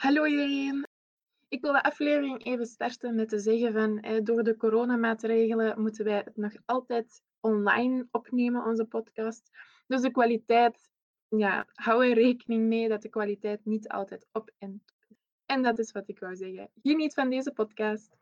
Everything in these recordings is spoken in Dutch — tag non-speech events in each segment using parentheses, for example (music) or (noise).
Hallo iedereen. Ik wil de aflevering even starten met te zeggen van eh, door de coronamaatregelen moeten wij het nog altijd online opnemen, onze podcast. Dus de kwaliteit, ja, hou er rekening mee dat de kwaliteit niet altijd op en. En dat is wat ik wou zeggen. Geniet van deze podcast.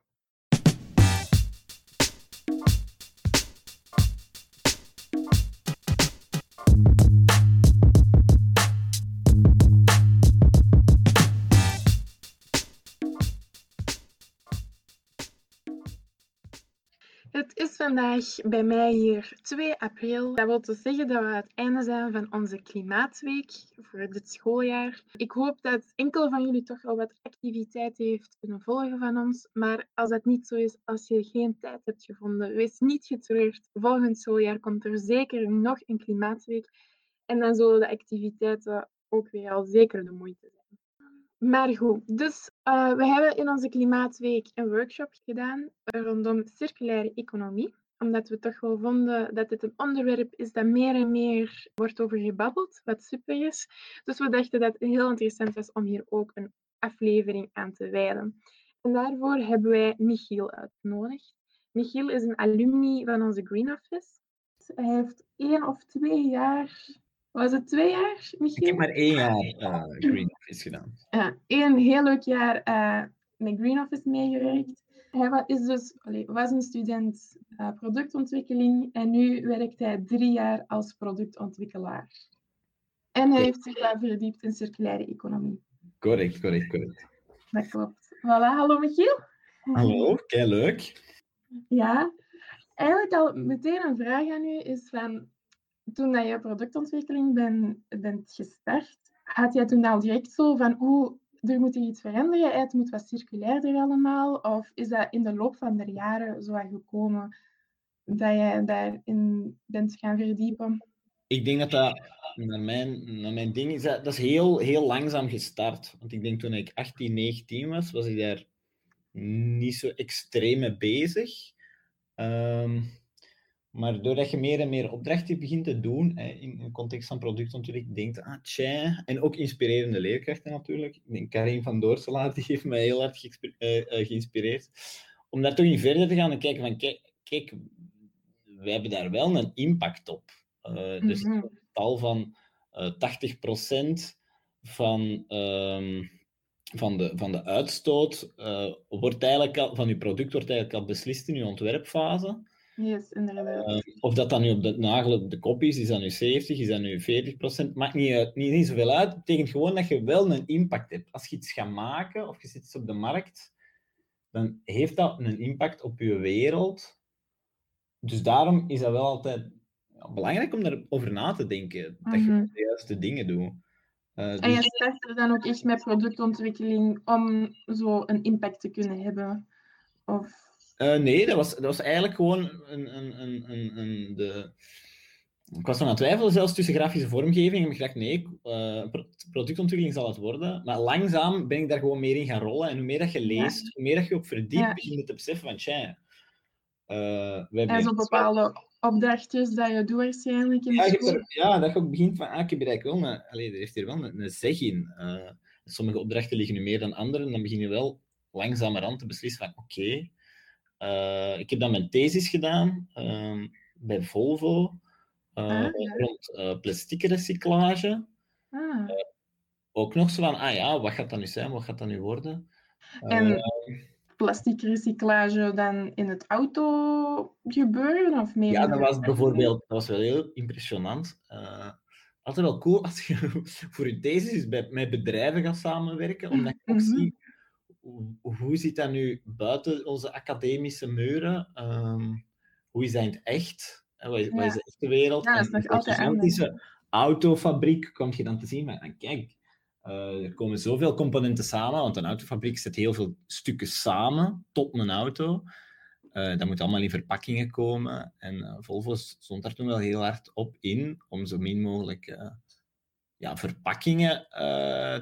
Vandaag bij mij hier 2 april. Dat wil dus zeggen dat we het einde zijn van onze klimaatweek voor dit schooljaar. Ik hoop dat enkel van jullie toch al wat activiteit heeft kunnen volgen van ons. Maar als dat niet zo is, als je geen tijd hebt gevonden, wees niet getreurd. Volgend schooljaar komt er zeker nog een klimaatweek. En dan zullen de activiteiten ook weer al zeker de moeite zijn. Maar goed, dus uh, we hebben in onze Klimaatweek een workshop gedaan rondom circulaire economie. Omdat we toch wel vonden dat dit een onderwerp is dat meer en meer wordt over gebabbeld, wat super is. Dus we dachten dat het heel interessant was om hier ook een aflevering aan te wijden. En daarvoor hebben wij Michiel uitgenodigd. Michiel is een alumni van onze Green Office. Hij heeft één of twee jaar was het twee jaar, Michiel? Ik heb maar één jaar uh, Green Office gedaan. Ja, één heel leuk jaar uh, met Green Office meegewerkt. Hij was, is dus, was een student uh, productontwikkeling en nu werkt hij drie jaar als productontwikkelaar. En hij heeft zich daar verdiept in circulaire economie. Correct, correct, correct. Dat klopt. Voilà, hallo Michiel. Hallo, kei leuk. Ja, eigenlijk al meteen een vraag aan u is van toen je productontwikkeling ben, bent gestart, had jij toen al direct zo van hoe er moet iets veranderen, het moet wat circulairder allemaal? Of is dat in de loop van de jaren zo gekomen dat jij daarin bent gaan verdiepen? Ik denk dat dat, naar mijn, naar mijn ding is, dat, dat is heel, heel langzaam gestart. Want ik denk toen ik 18, 19 was, was ik daar niet zo extreem mee bezig. Um, maar doordat je meer en meer opdrachten begint te doen, hè, in de context van productontwikkeling, denkt ah, tja, en ook inspirerende leerkrachten natuurlijk. Ik denk, Karin van Doorselaar, die heeft mij heel hard uh, geïnspireerd. Om daar toch in verder te gaan en kijken van, kijk, kijk wij hebben daar wel een impact op. Uh, dus mm -hmm. een tal van uh, 80% van, uh, van, de, van de uitstoot wordt eigenlijk al, van je product wordt eigenlijk al beslist in je ontwerpfase. Yes, inderdaad. Uh, of dat dan nu op de nagel op de kop is, is dat nu 70, is dat nu 40 procent, maakt niet, uit, niet, niet zoveel uit. Het betekent gewoon dat je wel een impact hebt. Als je iets gaat maken of je zit iets op de markt, dan heeft dat een impact op je wereld. Dus daarom is dat wel altijd belangrijk om daarover na te denken. Dat mm -hmm. je de juiste dingen doet. Uh, dus... En je start er dan ook echt met productontwikkeling om zo een impact te kunnen hebben? Of... Uh, nee, dat was, dat was eigenlijk gewoon een, een, een, een, een de... Ik was aan het twijfelen zelfs tussen grafische vormgeving en ik dacht, nee, uh, productontwikkeling zal het worden. Maar langzaam ben ik daar gewoon meer in gaan rollen. En hoe meer dat je leest, ja. hoe meer dat je ook verdiept, ja. begin je te beseffen van, tja... Uh, en zo bepaalde opdrachtjes dat je doet waarschijnlijk in ja. Er, ja, dat je ook begint van, ah, ik heb hier wel. Allee, er heeft hier wel een, een zeg in. Sommige opdrachten liggen nu meer dan andere, en dan begin je wel langzamerhand te beslissen van, oké... Okay, Uh, ik heb dan mijn thesis gedaan uh, bij Volvo uh, ah, ja. rond plastic recyclage. Ah. ook nog zo van, ah ja, wat gaat dat nu zijn, wat gaat dat nu worden? En plastic recyclage dan in het auto gebeuren? Of meer ja, dat was bijvoorbeeld, dat was wel heel impressionant. altijd wel cool als je (laughs) voor je thesis met bedrijven gaat samenwerken, omdat je ook mm -hmm. ziet hoe ziet dat nu buiten onze academische muren? Um, hoe is dat in het echt? Wat is, ja. wat is de echte wereld? Ja, dat is nog altijd anders. autofabriek kom je dan te zien, maar kijk, uh, er komen zoveel componenten samen, want een autofabriek zet heel veel stukken samen tot een auto. Uh, dat moet allemaal in verpakkingen komen. En uh, Volvo stond daar toen wel heel hard op in om zo min mogelijk ja, verpakkingen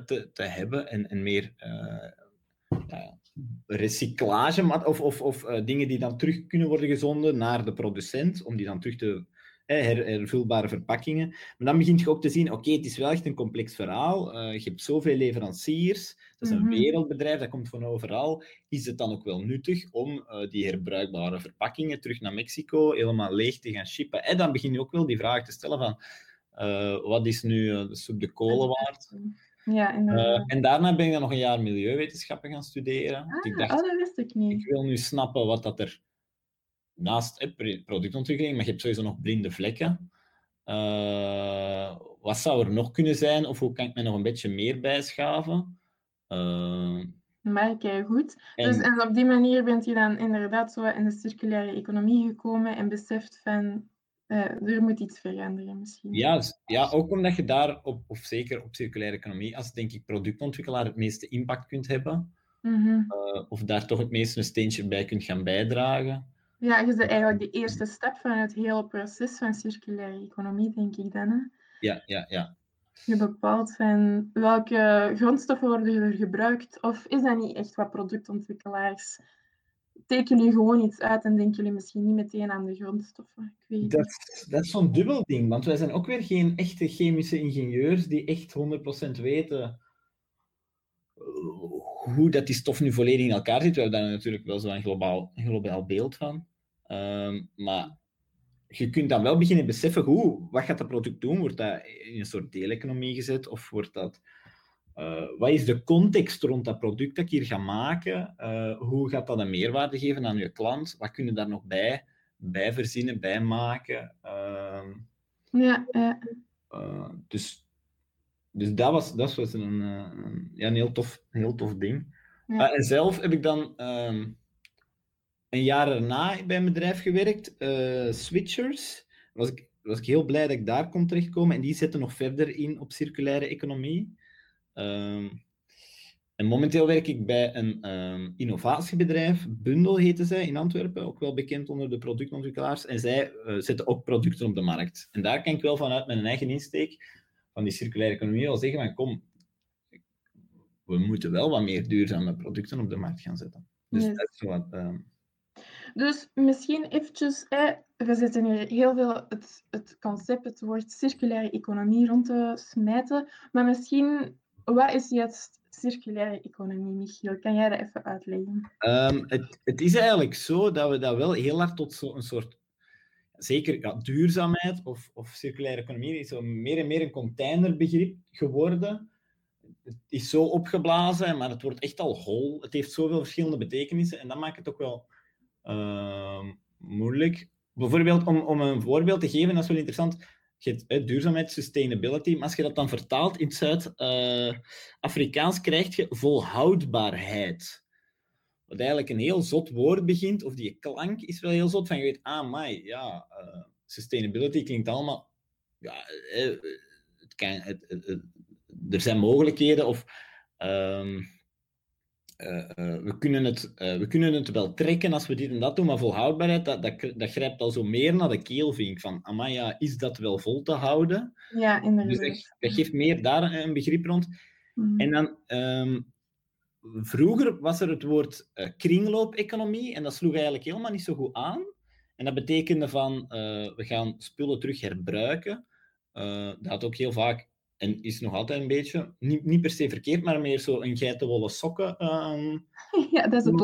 te, te hebben en, en meer ja, recyclage of, of, of uh, dingen die dan terug kunnen worden gezonden naar de producent, om die dan terug te her, hervulbare verpakkingen. Maar dan begint je ook te zien, oké, het is wel echt een complex verhaal. Uh, je hebt zoveel leveranciers, dat is een mm -hmm. wereldbedrijf, dat komt van overal. Is het dan ook wel nuttig om uh, die herbruikbare verpakkingen terug naar Mexico helemaal leeg te gaan shippen? En dan begin je ook wel die vraag te stellen van, wat is nu de soep de kolen waard? Ja, inderdaad. en daarna ben ik dan nog een jaar milieuwetenschappen gaan studeren. Ah, ik dacht, oh, dat wist ik niet. Ik wil nu snappen wat dat er naast eh, productontwikkeling, maar je hebt sowieso nog blinde vlekken. Uh, wat zou er nog kunnen zijn? Of hoe kan ik me nog een beetje meer bijschaven? Uh, maar kijk goed. En, dus, en op die manier bent je dan inderdaad zo in de circulaire economie gekomen en beseft van uh, er moet iets veranderen misschien. Ja, ja, ook omdat je daar, op, of zeker op circulaire economie, als denk ik productontwikkelaar het meeste impact kunt hebben. Mm -hmm. uh, of daar toch het meeste een steentje bij kunt gaan bijdragen. Ja, je bent eigenlijk de eerste stap van het hele proces van circulaire economie, denk ik dan. Hè? Ja, ja, ja. Je bepaalt van welke grondstoffen worden er gebruikt, of is dat niet echt wat productontwikkelaars tekenen jullie gewoon iets uit en denken jullie misschien niet meteen aan de grondstoffen? Ik weet dat, dat is zo'n dubbel ding, want wij zijn ook weer geen echte chemische ingenieurs die echt 100% weten hoe dat die stof nu volledig in elkaar zit. We hebben daar natuurlijk wel zo'n globaal, globaal beeld van. Um, maar je kunt dan wel beginnen beseffen, hoe, wat gaat dat product doen? Wordt dat in een soort deeleconomie gezet? Of wordt dat... Uh, wat is de context rond dat product dat ik hier ga maken? Uh, hoe gaat dat een meerwaarde geven aan je klant? Wat kunnen daar nog bij, bij verzinnen, bij maken? Uh, ja, ja. Uh, dus dus dat was, dat was een, ja, een heel, tof, heel tof ding. Ja. en zelf heb ik dan um, een jaar erna bij een bedrijf gewerkt, Switchers. Was ik, was ik heel blij dat ik daar kon terechtkomen. En die zetten nog verder in op circulaire economie. Um, en momenteel werk ik bij een um, innovatiebedrijf, Bundel heette zij in Antwerpen, ook wel bekend onder de productontwikkelaars. En zij uh, zetten ook producten op de markt. En daar kan ik wel vanuit mijn eigen insteek van die circulaire economie wel zeggen van kom, we moeten wel wat meer duurzame producten op de markt gaan zetten. Dus Yes. dat is wat... ehm, Dus misschien eventjes, hè, we zitten hier heel veel het, het concept, het woord circulaire economie rond te smijten. Maar misschien, wat is juist circulaire economie, Michiel? Kan jij dat even uitleggen? Ehm, het, het is eigenlijk zo dat we dat wel heel hard tot zo'n soort... Zeker ja, duurzaamheid of, of circulaire economie is zo meer en meer een containerbegrip geworden. Het is zo opgeblazen, maar het wordt echt al hol. Het heeft zoveel verschillende betekenissen en dat maakt het ook wel ehm, moeilijk. Bijvoorbeeld, om, om een voorbeeld te geven, dat is wel interessant. Hebt duurzaamheid, sustainability, maar als je dat dan vertaalt in het Zuid-Afrikaans, krijg je volhoudbaarheid. Wat eigenlijk een heel zot woord begint, of die klank is wel heel zot, van je weet, ah, my, ja, eh, sustainability klinkt allemaal... Ja, eh, het het, er zijn mogelijkheden, of... eh, we, kunnen het, eh, we kunnen het wel trekken als we dit en dat doen, maar volhoudbaarheid, dat, dat, dat grijpt al zo meer naar de keel, vind ik. Van, amai, ja, is dat wel vol te houden? Ja, Dus inderdaad. dat, dat geeft meer daar een begrip rond. Mhm. En dan, ehm, vroeger was er het woord eh, kringloop-economie en dat sloeg eigenlijk helemaal niet zo goed aan. En dat betekende van, eh, we gaan spullen terug herbruiken. Eh, dat had ook heel vaak, en is nog altijd een beetje, niet, niet per se verkeerd, maar meer zo een geitenwolle sokken. ehm, (laughs) Ja, dat is het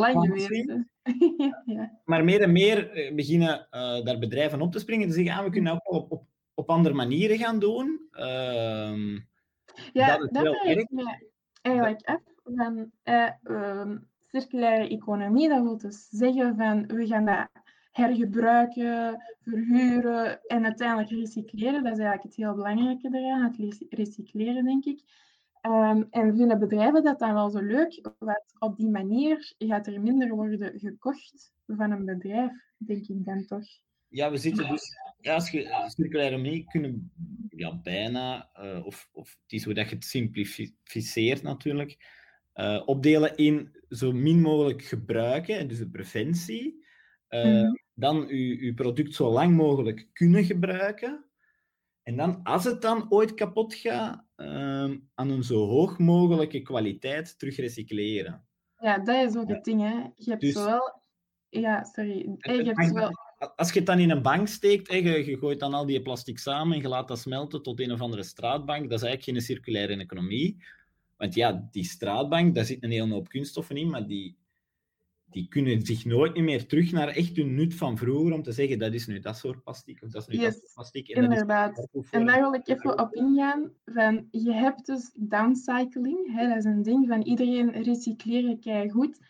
(laughs) ja, ja. maar meer en meer eh, beginnen eh, daar bedrijven op te springen. Te zeggen, ah, we kunnen ook wel op, op, op andere manieren gaan doen. Ehm, Ja, Dat dat wel werkt. eigenlijk af. Van, eh, ehm, circulaire economie, dat wil dus zeggen van we gaan dat hergebruiken, verhuren en uiteindelijk recycleren. Dat is eigenlijk het heel belangrijke eraan, het rec- recycleren, denk ik. Ehm, en vinden bedrijven dat dan wel zo leuk? Want op die manier gaat er minder worden gekocht van een bedrijf, denk ik dan toch. Ja, we zitten dus, ja, als je circulaire economie kunnen ja, bijna, eh, of, of het is hoe dat je het simplificeert natuurlijk, eh, opdelen in zo min mogelijk gebruiken, en dus de preventie. Mhm. Dan je, je product zo lang mogelijk kunnen gebruiken. En dan, als het dan ooit kapot gaat, ehm, aan een zo hoog mogelijke kwaliteit terug recycleren. Ja, dat is ook het ding, hè. Je hebt Dus- zowel... Ja, sorry. Je hebt zowel... als je het dan in een bank steekt, hè, je, je gooit dan al die plastic samen en je laat dat smelten tot een of andere straatbank, dat is eigenlijk geen circulaire economie. Want ja, die straatbank, daar zit een hele hoop kunststoffen in, maar die, die kunnen zich nooit meer terug naar echt hun nut van vroeger om te zeggen dat is nu dat soort plastic of dat is nu dat soort plastic. En inderdaad. en daar wil ik even op ingaan. Van, je hebt dus downcycling, hè, dat is een ding van iedereen recycleren kei goed.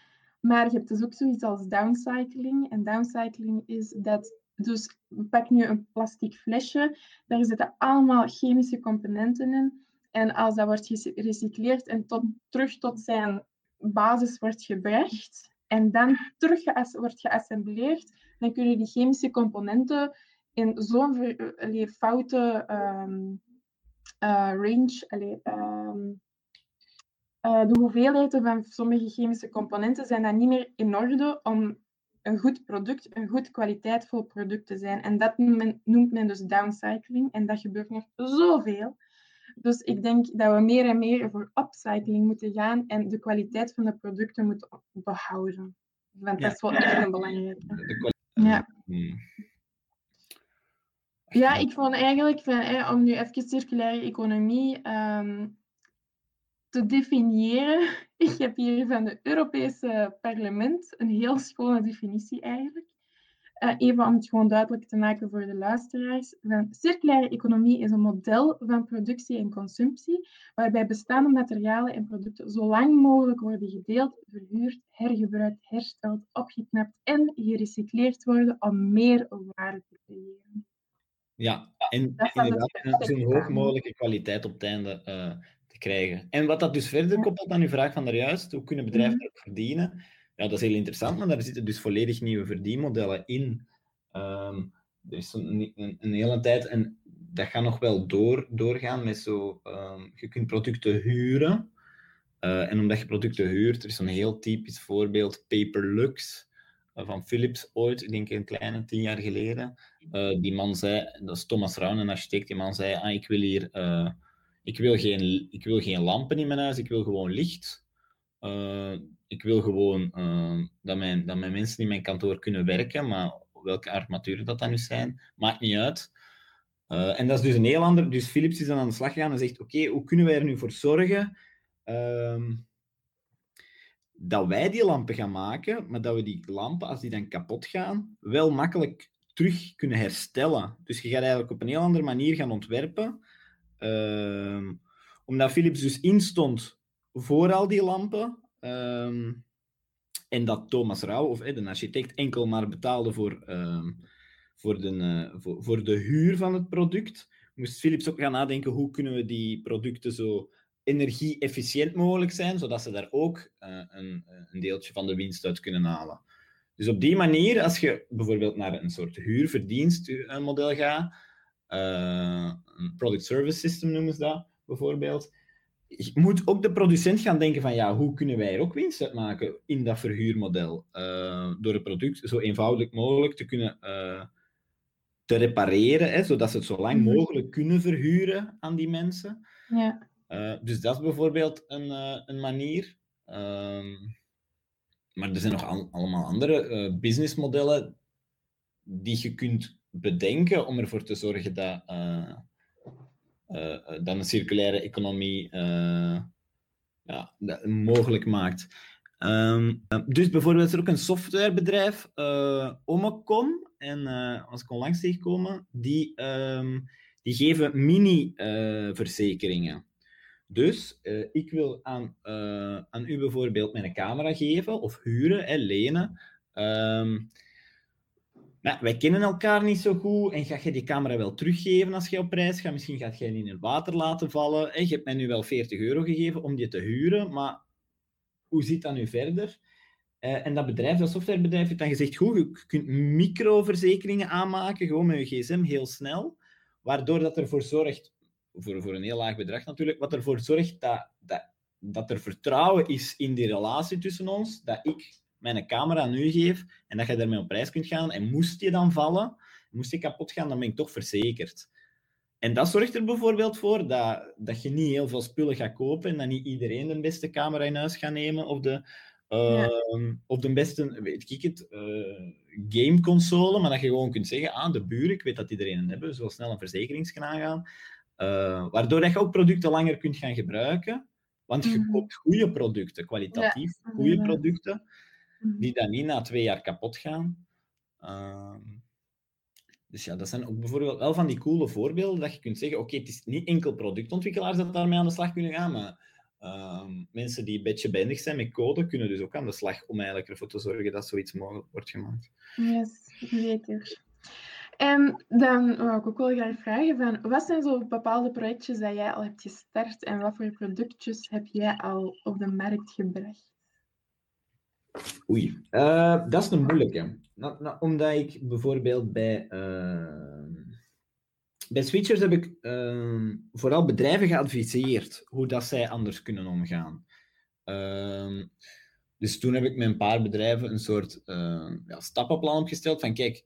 Maar je hebt dus ook zoiets als downcycling. En downcycling is dat, dus pak nu een plastic flesje, daar zitten allemaal chemische componenten in. En als dat wordt gerecycleerd en tot, terug tot zijn basis wordt gebracht, en dan terug wordt geassembleerd, dan kunnen die chemische componenten in zo'n foute um, uh, range, um, uh, de hoeveelheden van sommige chemische componenten zijn dan niet meer in orde om een goed product, een goed kwaliteitvol product te zijn. En dat noemt men dus downcycling. En dat gebeurt nog zoveel. Dus ik denk dat we meer en meer voor upcycling moeten gaan en de kwaliteit van de producten moeten behouden. Want dat is wel echt een belangrijke. Ja. Hmm. Ja, ik vond eigenlijk, van, om nu even circulaire economie um, te definiëren. (laughs) Ik heb hier van het Europese parlement een heel schone definitie eigenlijk. Uh, even om het gewoon duidelijk te maken voor de luisteraars. Van circulaire economie is een model van productie en consumptie, waarbij bestaande materialen en producten zo lang mogelijk worden gedeeld, verhuurd, hergebruikt, hersteld, opgeknapt en gerecycleerd worden om meer waarde te creëren. Ja, en inderdaad een zo hoog mogelijke kwaliteit op het einde uh, te krijgen. En wat dat dus verder koppelt aan uw vraag van daarjuist, hoe kunnen bedrijven mm verdienen? Ja, dat is heel interessant, maar daar zitten dus volledig nieuwe verdienmodellen in. Um, er is een, een, hele tijd, en dat gaat nog wel door, doorgaan met zo, um, je kunt producten huren. Uh, en omdat je producten huurt, er is een heel typisch voorbeeld, Paperlux uh, van Philips ooit, ik denk een kleine tien jaar geleden. Uh, die man zei, dat is Thomas Raun, een architect, die man zei, ah, ik wil hier, ik wil, geen, ik wil geen lampen in mijn huis, ik wil gewoon licht ik wil gewoon uh, dat, mijn, dat mijn mensen in mijn kantoor kunnen werken, maar welke armaturen dat dan nu zijn, maakt niet uit. Uh, en dat is dus een heel ander. Dus Philips is dan aan de slag gegaan en zegt: Oké, hoe kunnen wij er nu voor zorgen uh, dat wij die lampen gaan maken, maar dat we die lampen, als die dan kapot gaan, wel makkelijk terug kunnen herstellen. Dus je gaat eigenlijk op een heel andere manier gaan ontwerpen. Ehm, omdat Philips dus instond voor al die lampen, Ehm, en dat Thomas Rauw, of de architect, enkel maar betaalde voor, um, voor, de, uh, voor, de huur van het product, moest Philips ook gaan nadenken hoe kunnen we die producten zo energie-efficiënt mogelijk zijn, zodat ze daar ook uh, een, een deeltje van de winst uit kunnen halen. Dus op die manier, als je bijvoorbeeld naar een soort huurverdienstmodel gaat, een product service system noemen ze dat bijvoorbeeld, moet ook de producent gaan denken van ja, hoe kunnen wij er ook winst uit maken in dat verhuurmodel? Uh, door het product zo eenvoudig mogelijk te kunnen uh, te repareren, hè, zodat ze het zo lang mhm. mogelijk kunnen verhuren aan die mensen. Ja. Uh, dus dat is bijvoorbeeld een, een manier. Ehm, maar er zijn nog al, allemaal andere businessmodellen die je kunt bedenken om ervoor te zorgen dat dan een circulaire economie uh, ja, mogelijk maakt. Um, dus bijvoorbeeld is er ook een softwarebedrijf, uh, en als ik onlangs tegenkomen, die, um, die geven mini-verzekeringen. dus ik wil aan, aan u bijvoorbeeld mijn camera geven of huren, hè, lenen. Um, maar wij kennen elkaar niet zo goed en ga je die camera wel teruggeven als je op reis gaat? Misschien gaat jij die in het water laten vallen. En je hebt mij nu wel 40 euro gegeven om die te huren, maar hoe zit dat nu verder? Uh, en dat bedrijf, dat softwarebedrijf, heeft dan gezegd, goed, je kunt microverzekeringen aanmaken, gewoon met je gsm, heel snel, waardoor dat ervoor zorgt, voor, voor een heel laag bedrag natuurlijk, wat ervoor zorgt dat, dat, dat er vertrouwen is in die relatie tussen ons, dat ik mijn camera nu geef en dat je daarmee op reis kunt gaan. En moest je dan vallen, moest je kapot gaan, dan ben ik toch verzekerd. En dat zorgt er bijvoorbeeld voor dat, dat je niet heel veel spullen gaat kopen en dat niet iedereen de beste camera in huis gaat nemen of de, Ehm, of de beste, weet ik het, uh, gameconsole, maar dat je gewoon kunt zeggen, ah, de buren, ik weet dat iedereen een hebben, zo snel een verzekeringskanaal gaan. Uh, waardoor dat je ook producten langer kunt gaan gebruiken. Want je mhm. koopt goede producten, kwalitatief goede producten. Die dan niet na twee jaar kapot gaan. Uh, dus ja, dat zijn ook bijvoorbeeld wel van die coole voorbeelden dat je kunt zeggen, oké, het is niet enkel productontwikkelaars dat daarmee aan de slag kunnen gaan, maar uh, mensen die een beetje bendig zijn met code, kunnen dus ook aan de slag om eigenlijk ervoor te zorgen dat zoiets mogelijk wordt gemaakt. Yes, zeker. En dan wou ik ook wel graag vragen van, wat zijn zo bepaalde projectjes dat jij al hebt gestart en wat voor productjes heb jij al op de markt gebracht? Oei, uh, dat is een moeilijke. Nou, omdat ik bijvoorbeeld bij, uh, bij switchers heb ik uh, vooral bedrijven geadviseerd hoe dat zij anders kunnen omgaan. Ehm, dus toen heb ik met een paar bedrijven een soort ja, stappenplan opgesteld van kijk,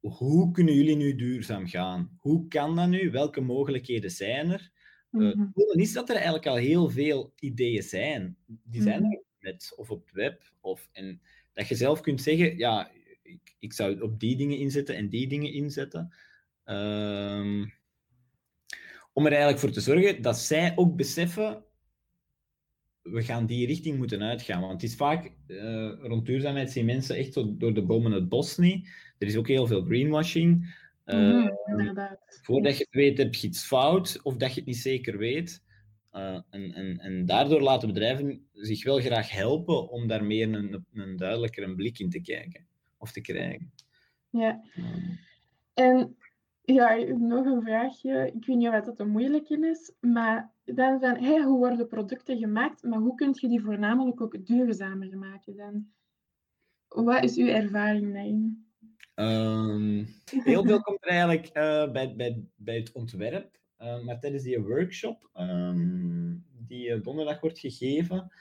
hoe kunnen jullie nu duurzaam gaan? Hoe kan dat nu? Welke mogelijkheden zijn er? Mm -hmm. uh, is dat er eigenlijk al heel veel ideeën zijn. Die zijn mhm. er met, of op het web. Of, en dat je zelf kunt zeggen, ja, ik, ik zou op die dingen inzetten en die dingen inzetten. Um, om er eigenlijk voor te zorgen dat zij ook beseffen, we gaan die richting moeten uitgaan. Want het is vaak, uh, rond duurzaamheid zien mensen echt zo door de bomen het bos niet. Er is ook heel veel greenwashing. Uh, voordat je het weet, heb je iets fout, of dat je het niet zeker weet. Uh, en, en, en daardoor laten bedrijven zich wel graag helpen om daar meer een, een duidelijker blik in te kijken of te krijgen. Ja. En ja, nog een vraagje. Ik weet niet of dat een moeilijke is, maar dan van, hey, hoe worden producten gemaakt, maar hoe kun je die voornamelijk ook duurzamer maken dan? Wat is uw ervaring daarin? Um, heel veel komt er eigenlijk uh, bij, bij, bij het ontwerp. Uh, maar tijdens die workshop, um, die donderdag wordt gegeven,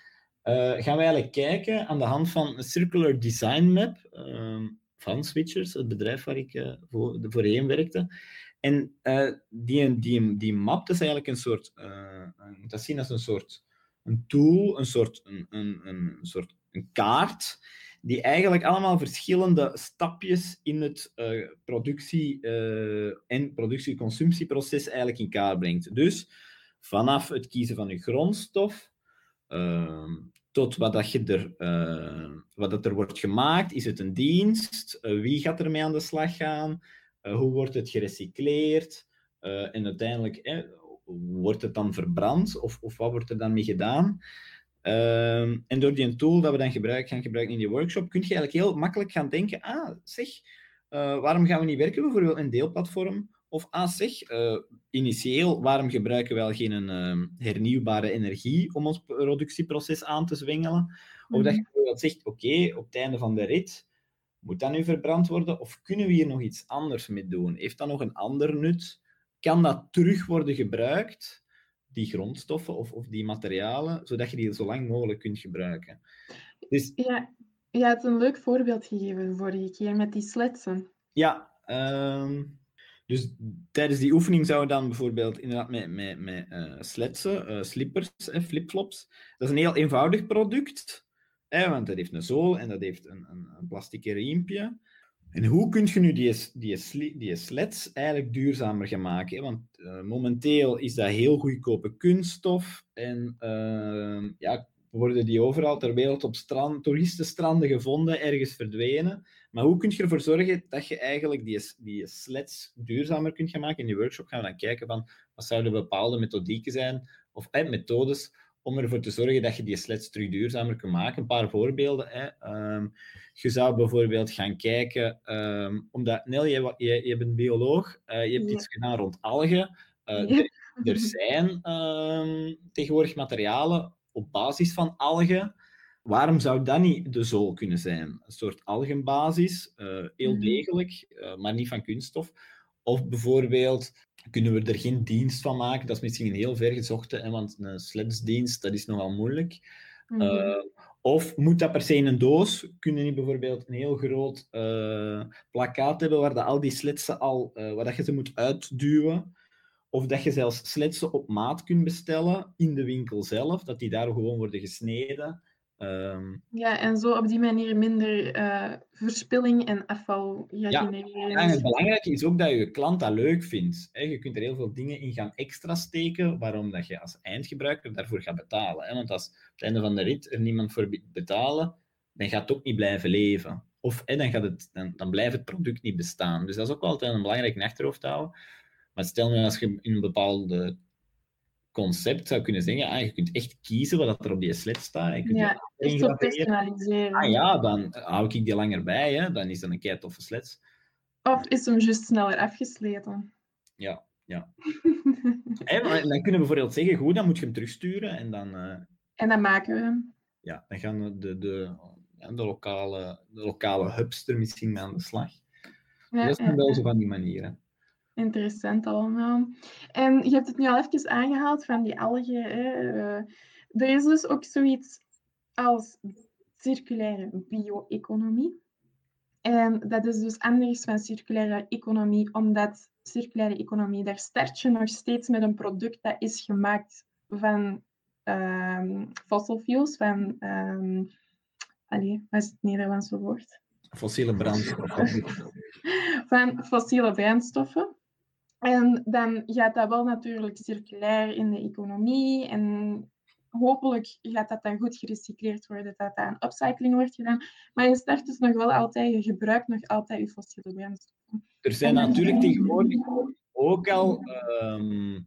uh, gaan we eigenlijk kijken aan de hand van een Circular Design Map um, van Switchers, het bedrijf waar ik voor, voorheen werkte. En die, die, die map is eigenlijk een soort, je dat zien als een soort een tool, een soort, een, een, een soort een kaart die eigenlijk allemaal verschillende stapjes in het uh, productie- uh, en productie-consumptieproces eigenlijk in kaart brengt. Dus vanaf het kiezen van je grondstof uh, tot wat, dat je er, uh, wat dat er wordt gemaakt. Is het een dienst? wie gaat ermee aan de slag gaan? hoe wordt het gerecycleerd? en uiteindelijk wordt het dan verbrand of, of wat wordt er dan mee gedaan? Ehm, en door die tool dat we dan gebruiken, gaan gebruiken in die workshop, kun je eigenlijk heel makkelijk gaan denken, ah, zeg, uh, waarom gaan we niet werken bijvoorbeeld in deelplatform? Of ah, zeg, uh, initieel, waarom gebruiken we wel geen uh, hernieuwbare energie om ons productieproces aan te zwengelen? Of dat je mhm. bijvoorbeeld zegt, oké, op het einde van de rit, moet dat nu verbrand worden? Of kunnen we hier nog iets anders mee doen? Heeft dat nog een ander nut? Kan dat terug worden gebruikt? Die grondstoffen of, of die materialen, zodat je die zo lang mogelijk kunt gebruiken. Dus, ja, je had een leuk voorbeeld gegeven vorige keer met die sletsen. Ja, um, dus tijdens die oefening zou je dan bijvoorbeeld inderdaad met, met, met uh, sletsen, uh, slippers, uh, flipflops. Dat is een heel eenvoudig product, hè, want dat heeft een zool en dat heeft een, een, een plastic riempje. En hoe kun je nu die, die, die sleds eigenlijk duurzamer gaan maken? Want uh, momenteel is dat heel goedkope kunststof en uh, ja, worden die overal ter wereld op strand, toeristenstranden gevonden, ergens verdwenen. Maar hoe kun je ervoor zorgen dat je eigenlijk die, die sleds duurzamer kunt gaan maken? In die workshop gaan we dan kijken van wat zouden bepaalde methodieken zijn of eh, methodes om ervoor te zorgen dat je die sleds terug duurzamer kunt maken. Een paar voorbeelden. Hè. Um, je zou bijvoorbeeld gaan kijken, um, omdat Nel, je, je, je bent bioloog, uh, je hebt iets gedaan rond algen. Uh, er, er, zijn um, tegenwoordig materialen op basis van algen. Waarom zou dat niet de zool kunnen zijn? Een soort algenbasis, uh, heel mhm. degelijk, maar niet van kunststof. Of bijvoorbeeld kunnen we er geen dienst van maken. Dat is misschien een heel ver gezochte, want een sledsdienst, dat is nogal moeilijk. Mm -hmm. Of moet dat per se in een doos? Kunnen die bijvoorbeeld een heel groot uh, plakkaat hebben waar dat al die sletsen al, uh, waar dat je ze moet uitduwen? Of dat je zelfs sletsen op maat kunt bestellen in de winkel zelf, dat die daar gewoon worden gesneden. Ehm, Ja, en zo op die manier minder eh, verspilling en afval Ja, en het belangrijke is ook dat je klant dat leuk vindt. hè. Je kunt er heel veel dingen in gaan extra steken, waarom dat je als eindgebruiker daarvoor gaat betalen. hè. Want als op het einde van de rit er niemand voor be- betalen, dan gaat het ook niet blijven leven. Of hè, dan, gaat het, dan, dan blijft het product niet bestaan. Dus dat is ook altijd een belangrijk in achterhoofd te houden. Maar stel nu als je in een bepaalde concept zou kunnen zeggen, ah, je kunt echt kiezen wat er op die sled staat. Je kunt Ja, echt zo personaliseren. Ah ja, dan hou ik die langer bij. Hè. Dan is dat een kei toffe sled. Of is hem juist sneller afgesleten? Ja, ja. (laughs) Dan kunnen we bijvoorbeeld zeggen, goed, dan moet je hem terugsturen. En dan, eh, en dan maken we hem. ja, dan gaan de, de, ja, de, lokale, de lokale hubs er misschien mee aan de slag. Ja, dat is wel zo van die manieren. Interessant allemaal. En je hebt het nu al even aangehaald van die algen. Hè. eh, er is dus ook zoiets als circulaire bio-economie. En dat is dus anders van circulaire economie, omdat circulaire economie, daar start je nog steeds met een product dat is gemaakt van ehm fossil fuels, van... ehm wat is het Nederlandse woord? Fossiele brandstoffen. (laughs) van fossiele brandstoffen. En dan gaat dat wel natuurlijk circulair in de economie. En hopelijk gaat dat dan goed gerecycleerd worden, dat dat aan upcycling wordt gedaan. Maar je start dus nog wel altijd, je gebruikt nog altijd je fossiele brandstoffen. Er zijn natuurlijk tegenwoordig ook al ehm,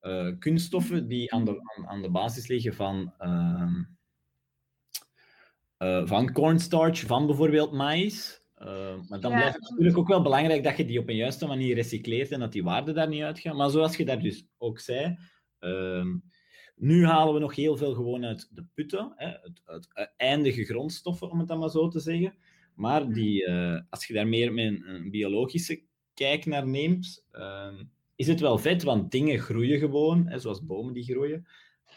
eh, kunststoffen die aan de, aan, aan de basis liggen van, ehm, eh, van cornstarch, van bijvoorbeeld maïs. Eh, maar dan Ja. blijft het natuurlijk ook wel belangrijk dat je die op een juiste manier recycleert en dat die waarde daar niet uitgaan. Maar zoals je daar dus ook zei, ehm, nu halen we nog heel veel gewoon uit de putten, hè, uit, uit eindige grondstoffen, om het dan maar zo te zeggen. Maar die, eh, als je daar meer met een, een biologische kijk naar neemt, ehm, is het wel vet, want dingen groeien gewoon, hè, zoals bomen die groeien.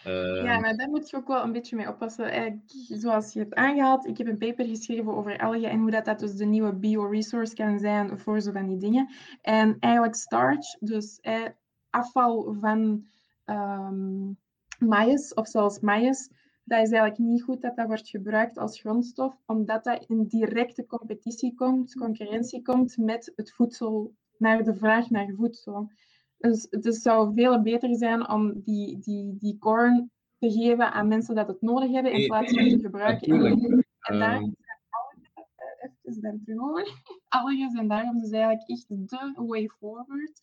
Ehm, Ja, maar daar moet je ook wel een beetje mee oppassen. Eigenlijk, zoals je hebt aangehaald, ik heb een paper geschreven over algen en hoe dat, dat dus de nieuwe bioresource kan zijn voor zo van die dingen. En eigenlijk starch, dus eh, afval van ehm maïs of zelfs maïs, dat is eigenlijk niet goed dat dat wordt gebruikt als grondstof, omdat dat in directe competitie komt, concurrentie komt met het voedsel, naar de vraag naar voedsel. Dus het is- zou veel beter zijn om die, die, die corn te geven aan mensen dat het nodig hebben, in Nee, plaats van te gebruiken. natuurlijk. En daar Ehm, zijn algen, eh, even. (laughs) Algen zijn daarom dus eigenlijk echt de way forward,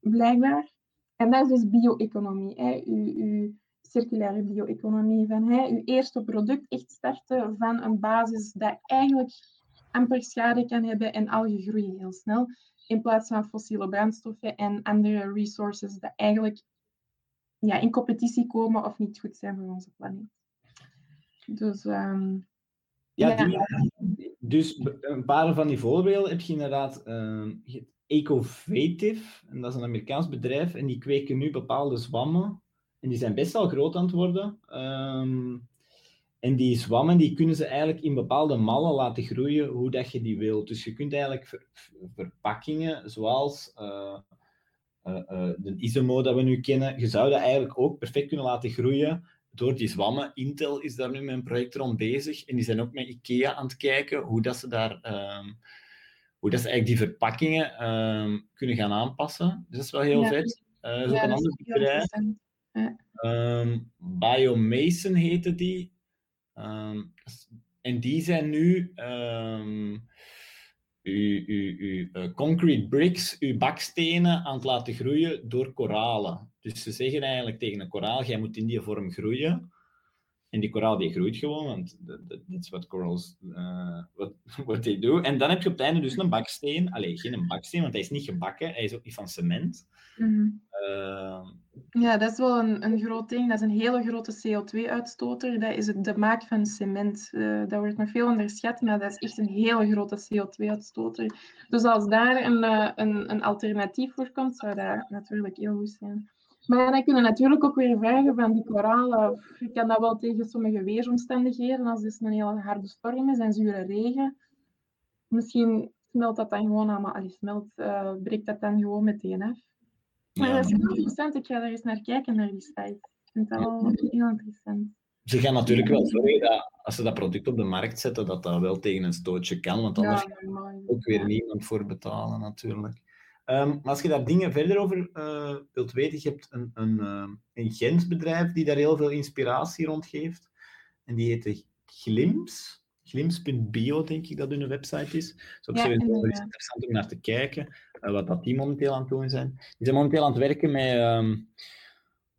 blijkbaar. En dat is dus bio-economie. hè. Uw, uw circulaire bio-economie. Van hè, uw eerste product echt starten van een basis dat eigenlijk amper schade kan hebben en algen groeien heel snel. In plaats van fossiele brandstoffen en andere resources die eigenlijk ja, in competitie komen of niet goed zijn voor onze planeet. Dus ehm, Ja, Ja. Die, dus een paar van die voorbeelden heb je inderdaad. ehm, je hebt Ecovative, en dat is een Amerikaans bedrijf, en die kweken nu bepaalde zwammen. En die zijn best wel groot aan het worden. Ehm, en die zwammen die kunnen ze eigenlijk in bepaalde mallen laten groeien hoe dat je die wilt. Dus je kunt eigenlijk ver- ver- verpakkingen zoals eh, eh, eh, de Isomo dat we nu kennen, je zou dat eigenlijk ook perfect kunnen laten groeien door die zwammen. Intel is daar nu met een project rond bezig en die zijn ook met IKEA aan het kijken hoe dat ze daar ehm, hoe dat ze eigenlijk die verpakkingen ehm, kunnen gaan aanpassen. Dus dat is wel heel Ja. vet. Dat is ook ja, een ander bedrijf. interessant. Ehm, Biomason heette die. Ehm, en die zijn nu ehm, uw, uw, uw eh, concrete bricks, uw bakstenen aan het laten groeien door koralen. Dus ze zeggen eigenlijk tegen een koraal, jij moet in die vorm groeien. En die koraal die groeit gewoon, want dat is wat corals eh what, (laughs) what they do. En dan heb je op het einde dus een baksteen. Allee, geen een baksteen, want hij is niet gebakken. Hij is ook niet van cement. Mhm. Ehm, Ja, dat is wel een, een groot ding. Dat is een hele grote CO2-uitstoter. Dat is de maak van cement. Eh, dat wordt nog veel onderschat, maar dat is echt een hele grote CO2-uitstoter. Dus als daar een, eh, een, een alternatief voor komt, zou dat natuurlijk heel goed zijn. Maar dan kunnen natuurlijk ook weer vragen van die koralen. Je kan dat wel tegen sommige weersomstandigheden, als het een hele harde storm is en zure regen. Misschien smelt dat dan gewoon allemaal, allee, smelt, eh, breekt dat dan gewoon meteen af. Maar dat is heel interessant. Ik ga daar eens naar kijken, naar die site. Ik vind dat wel heel interessant. ze gaan natuurlijk wel zorgen dat als ze dat product op de markt zetten, dat dat wel tegen een stootje kan, want anders normaal. ook weer niemand voor betalen natuurlijk. Ehm, maar als je daar dingen verder over eh, wilt weten, je hebt een, een, eh, een bedrijf die daar heel veel inspiratie rond geeft. En die heet de Glims. Glims.bio, denk ik dat hun website is. Dus op Ja, zich is het wel interessant om naar te kijken, wat dat die momenteel aan het doen zijn. Die zijn momenteel aan het werken met, ehm,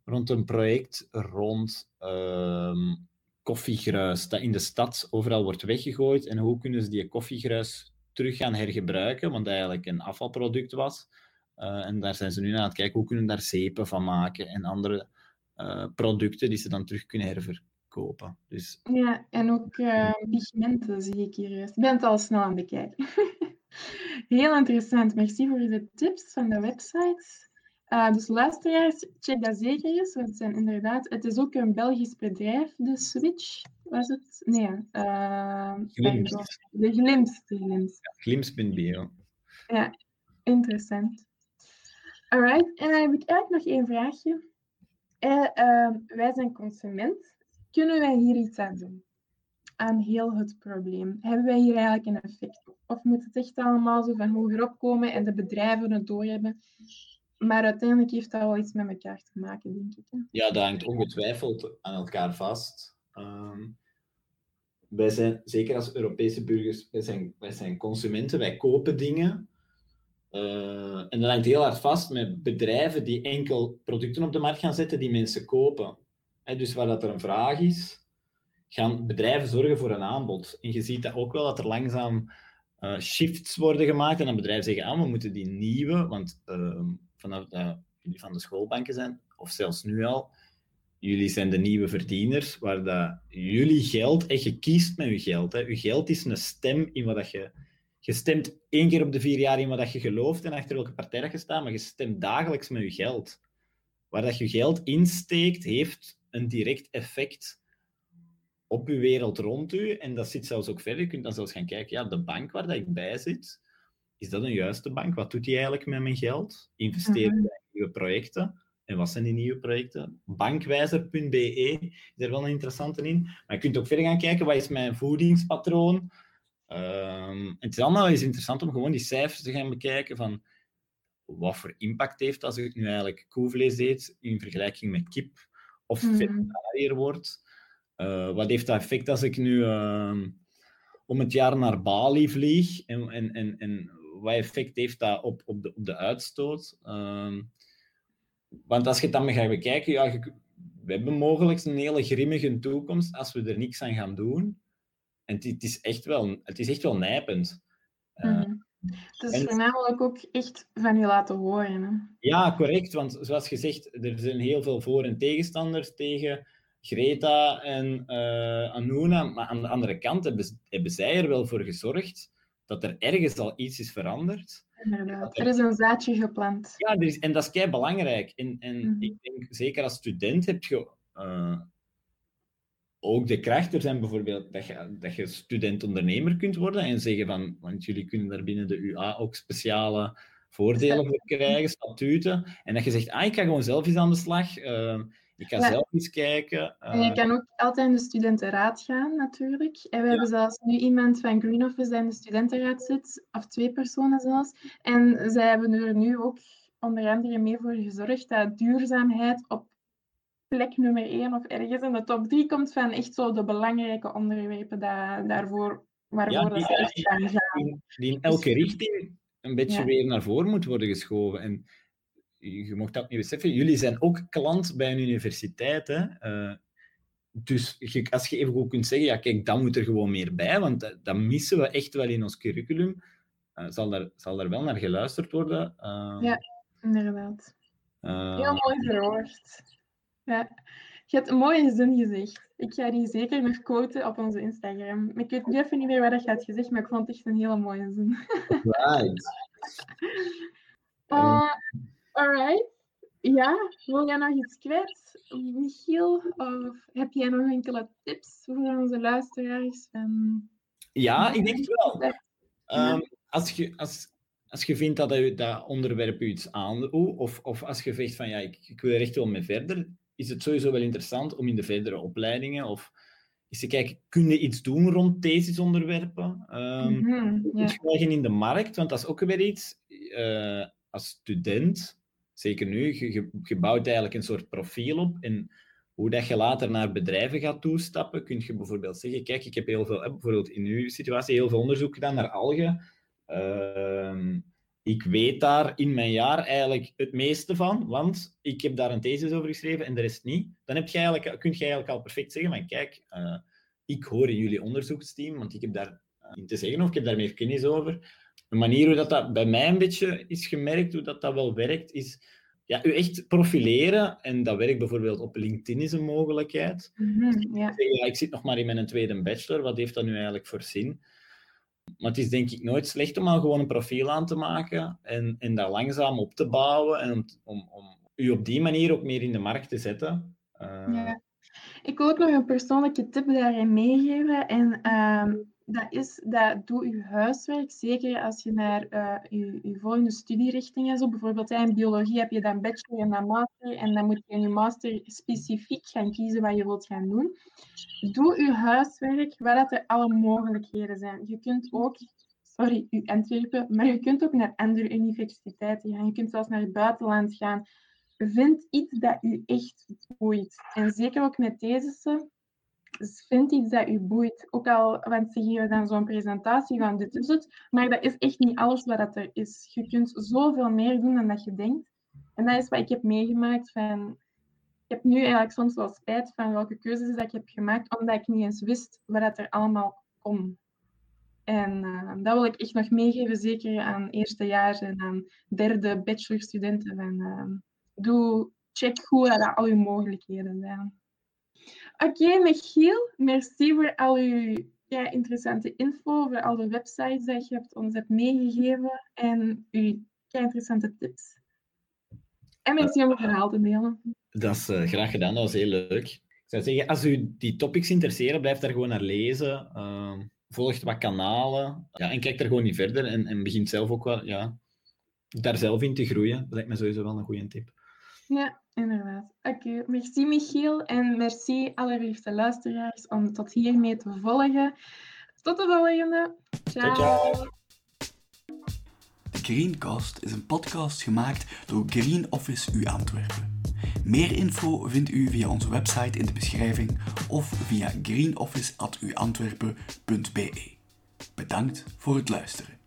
rond een project rond ehm, koffiegruis dat in de stad overal wordt weggegooid. En hoe kunnen ze die koffiegruis terug gaan hergebruiken, want eigenlijk een afvalproduct was. Eh, en daar zijn ze nu aan het kijken hoe kunnen daar zeepen van maken en andere eh, producten die ze dan terug kunnen herverkopen. Dus Ja, en ook eh, pigmenten zie ik hier juist. Ik ben het al snel aan het bekijken. (laughs) Heel interessant. Merci voor de tips van de websites. Eh, dus luisteraars, check dat zeker eens. Want het, zijn inderdaad, het is ook een Belgisch bedrijf, de Switch. Was het? Nee. pardon. De Glims. De Glims. Glims.bio. Interessant. Alright, en dan heb ik eigenlijk nog één vraagje. Eh, ehm, wij zijn consument. Kunnen wij hier iets aan doen? Aan heel het probleem. Hebben wij hier eigenlijk een effect? Of moet het echt allemaal zo van hogerop komen en de bedrijven het doorhebben? Maar uiteindelijk heeft dat wel iets met elkaar te maken, denk ik. Hè? Ja, dat hangt ongetwijfeld aan elkaar vast. Ehm, wij zijn, zeker als Europese burgers, wij zijn, wij zijn consumenten, wij kopen dingen. Eh, en dat hangt heel hard vast met bedrijven die enkel producten op de markt gaan zetten die mensen kopen. Hè, dus waar dat er een vraag is, gaan bedrijven zorgen voor een aanbod. En je ziet dat ook wel dat er langzaam eh, shifts worden gemaakt en dan bedrijven zeggen, ah, we moeten die nieuwe, want ehm, vanaf dat jullie van de schoolbanken zijn, of zelfs nu al, jullie zijn de nieuwe verdieners, waar dat jullie geld, en je kiest met je geld. Hè. Je geld is een stem in wat dat je... Je stemt één keer op de vier jaar in wat dat je gelooft en achter welke partij dat je staat, maar je stemt dagelijks met je geld. Waar dat je geld insteekt, heeft een direct effect op je wereld rond u. En dat zit zelfs ook verder. Je kunt dan zelfs gaan kijken, ja, de bank waar dat ik bij zit, is dat een juiste bank? Wat doet die eigenlijk met mijn geld? Investeren Mhm. in nieuwe projecten? En wat zijn die nieuwe projecten? Bankwijzer.be is er wel een interessante in. Maar je kunt ook verder gaan kijken, wat is mijn voedingspatroon? Ehm, het is allemaal eens interessant om gewoon die cijfers te gaan bekijken van wat voor impact heeft als ik nu eigenlijk koevlees eet in vergelijking met kip of Mhm. vegetariër word. Eh, wat heeft dat effect als ik nu ehm, om het jaar naar Bali vlieg? En, en, en, en wat effect heeft dat op, op, de, op de uitstoot? Ehm, want als je het dan gaat bekijken, ja, je- we hebben mogelijk een hele grimmige toekomst als we er niks aan gaan doen. En het, het is, echt wel, het is echt wel nijpend. Eh, Mhm. Het is en- voornamelijk ook echt van je laten horen. Hè? Ja, correct. Want zoals gezegd, er zijn heel veel voor- en tegenstanders tegen Greta en eh Anuna. Maar aan de andere kant hebben, hebben zij er wel voor gezorgd dat er ergens al iets is veranderd. Inderdaad. Er is een zaadje geplant. Ja, er is, en dat is kei belangrijk. En, en Mhm. ik denk, zeker als student heb je eh, ook de kracht. Er zijn bijvoorbeeld dat je, dat je student-ondernemer kunt worden en zeggen van, want jullie kunnen daar binnen de UA ook speciale voordelen voor krijgen, statuten. En dat je zegt, ah, ik ga gewoon zelf eens aan de slag. eh, ik ga Ja. zelf eens kijken. En je eh, kan ook altijd in de studentenraad gaan, natuurlijk. En we hebben zelfs nu iemand van Green Office die in de studentenraad zit, of twee personen zelfs. En zij hebben er nu ook onder andere mee voor gezorgd dat duurzaamheid op plek nummer één of ergens in de top drie komt van echt zo de belangrijke onderwerpen da- daarvoor, waarvoor Ja, dat echt gaan gaan. die, in elke richting een beetje weer naar voren moet worden geschoven. En je je mocht dat niet beseffen, jullie zijn ook klant bij een universiteit. Hè? Eh, dus je, als je even goed kunt zeggen, ja, kijk, dan moet er gewoon meer bij, want dat, dat missen we echt wel in ons curriculum. Eh, zal, daar, zal daar wel naar geluisterd worden? Eh, Ja. Inderdaad. Heel mooi verwoord. Ja. Je hebt een mooie zin gezegd. Ik ga die zeker nog quoten op onze Instagram. Ik weet nu even niet meer wat je had gezegd, maar ik vond het echt een hele mooie zin. right. (laughs) Alright. Ja, wil jij nog iets kwijt, Michiel? Of heb jij nog enkele tips voor onze luisteraars? Van... Ja, ik denk het wel. Ja. Ehm, als, je, als, als je vindt dat je, dat onderwerp je iets aandoet, of, of als je zegt van ja, ik, ik wil er echt wel mee verder, is het sowieso wel interessant om in de verdere opleidingen of is te kijken, kun je iets doen rond thesisonderwerpen? Um, mm -hmm, in de markt, want dat is ook weer iets, uh, als student, zeker nu, je, bouwt eigenlijk een soort profiel op en hoe dat je later naar bedrijven gaat toestappen, kun je bijvoorbeeld zeggen, kijk, ik heb heel veel, bijvoorbeeld in uw situatie, heel veel onderzoek gedaan naar algen. Uh, ik weet daar in mijn jaar eigenlijk het meeste van, want ik heb daar een thesis over geschreven en de rest niet. Dan heb je eigenlijk, kun je eigenlijk al perfect zeggen, maar kijk, uh, ik hoor in jullie onderzoeksteam, want ik heb daar uh, in te zeggen of ik heb daar meer kennis over. Een manier hoe dat, dat bij mij een beetje is gemerkt, hoe dat, dat wel werkt, is ja, u echt profileren. En dat werkt bijvoorbeeld op LinkedIn is een mogelijkheid. Mm -hmm, ja. ja, ik zit nog maar in mijn tweede bachelor, wat heeft dat nu eigenlijk voor zin? Maar het is denk ik nooit slecht om al gewoon een profiel aan te maken en, en dat langzaam op te bouwen en om, om, om u op die manier ook meer in de markt te zetten. Uh... Ja. Ik wil ook nog een persoonlijke tip daarin meegeven. En uh, dat is, dat doe je huiswerk, zeker als je naar uh, je, volgende studierichting zo. Bijvoorbeeld in biologie heb je dan bachelor en dan master. En dan moet je in je master specifiek gaan kiezen wat je wilt gaan doen. Doe je huiswerk, waar dat er alle mogelijkheden zijn. Je kunt ook, sorry, u Antwerpen, maar je kunt ook naar andere universiteiten gaan. Je kunt zelfs naar het buitenland gaan. Vind iets dat u echt boeit. En zeker ook met deze dus vind iets dat u boeit. Ook al, want ze geven dan zo'n presentatie van dit is het, maar dat is echt niet alles wat dat er is. Je kunt zoveel meer doen dan dat je denkt. En dat is wat ik heb meegemaakt van... Ik heb nu eigenlijk soms wel spijt van welke keuzes ik heb gemaakt, omdat ik niet eens wist wat dat er allemaal kon. En uh, dat wil ik echt nog meegeven, zeker aan eerstejaars en aan derde bachelorstudenten. Uh, doe, check goed dat al uw mogelijkheden zijn. Oké, Michiel, merci voor al uw ja, interessante info, voor al de websites die je hebt, ons hebt meegegeven en uw interessante tips. En merci om het verhaal te delen. Dat is uh, graag gedaan, dat was heel leuk. Ik zou zeggen, als u die topics interesseren, blijf daar gewoon naar lezen. Uh, volg wat kanalen ja, en kijk er gewoon niet verder en, en begint zelf ook wel ja, daar zelf in te groeien. Dat lijkt me sowieso wel een goede tip. Ja, inderdaad. Oké, merci Michiel en merci allerliefste luisteraars om tot hiermee te volgen. Tot de volgende. Ciao. Ciao. De Greencast is een podcast gemaakt door Green Office U Antwerpen. Meer info vindt u via onze website in de beschrijving of via greenoffice.uantwerpen.be. Bedankt voor het luisteren.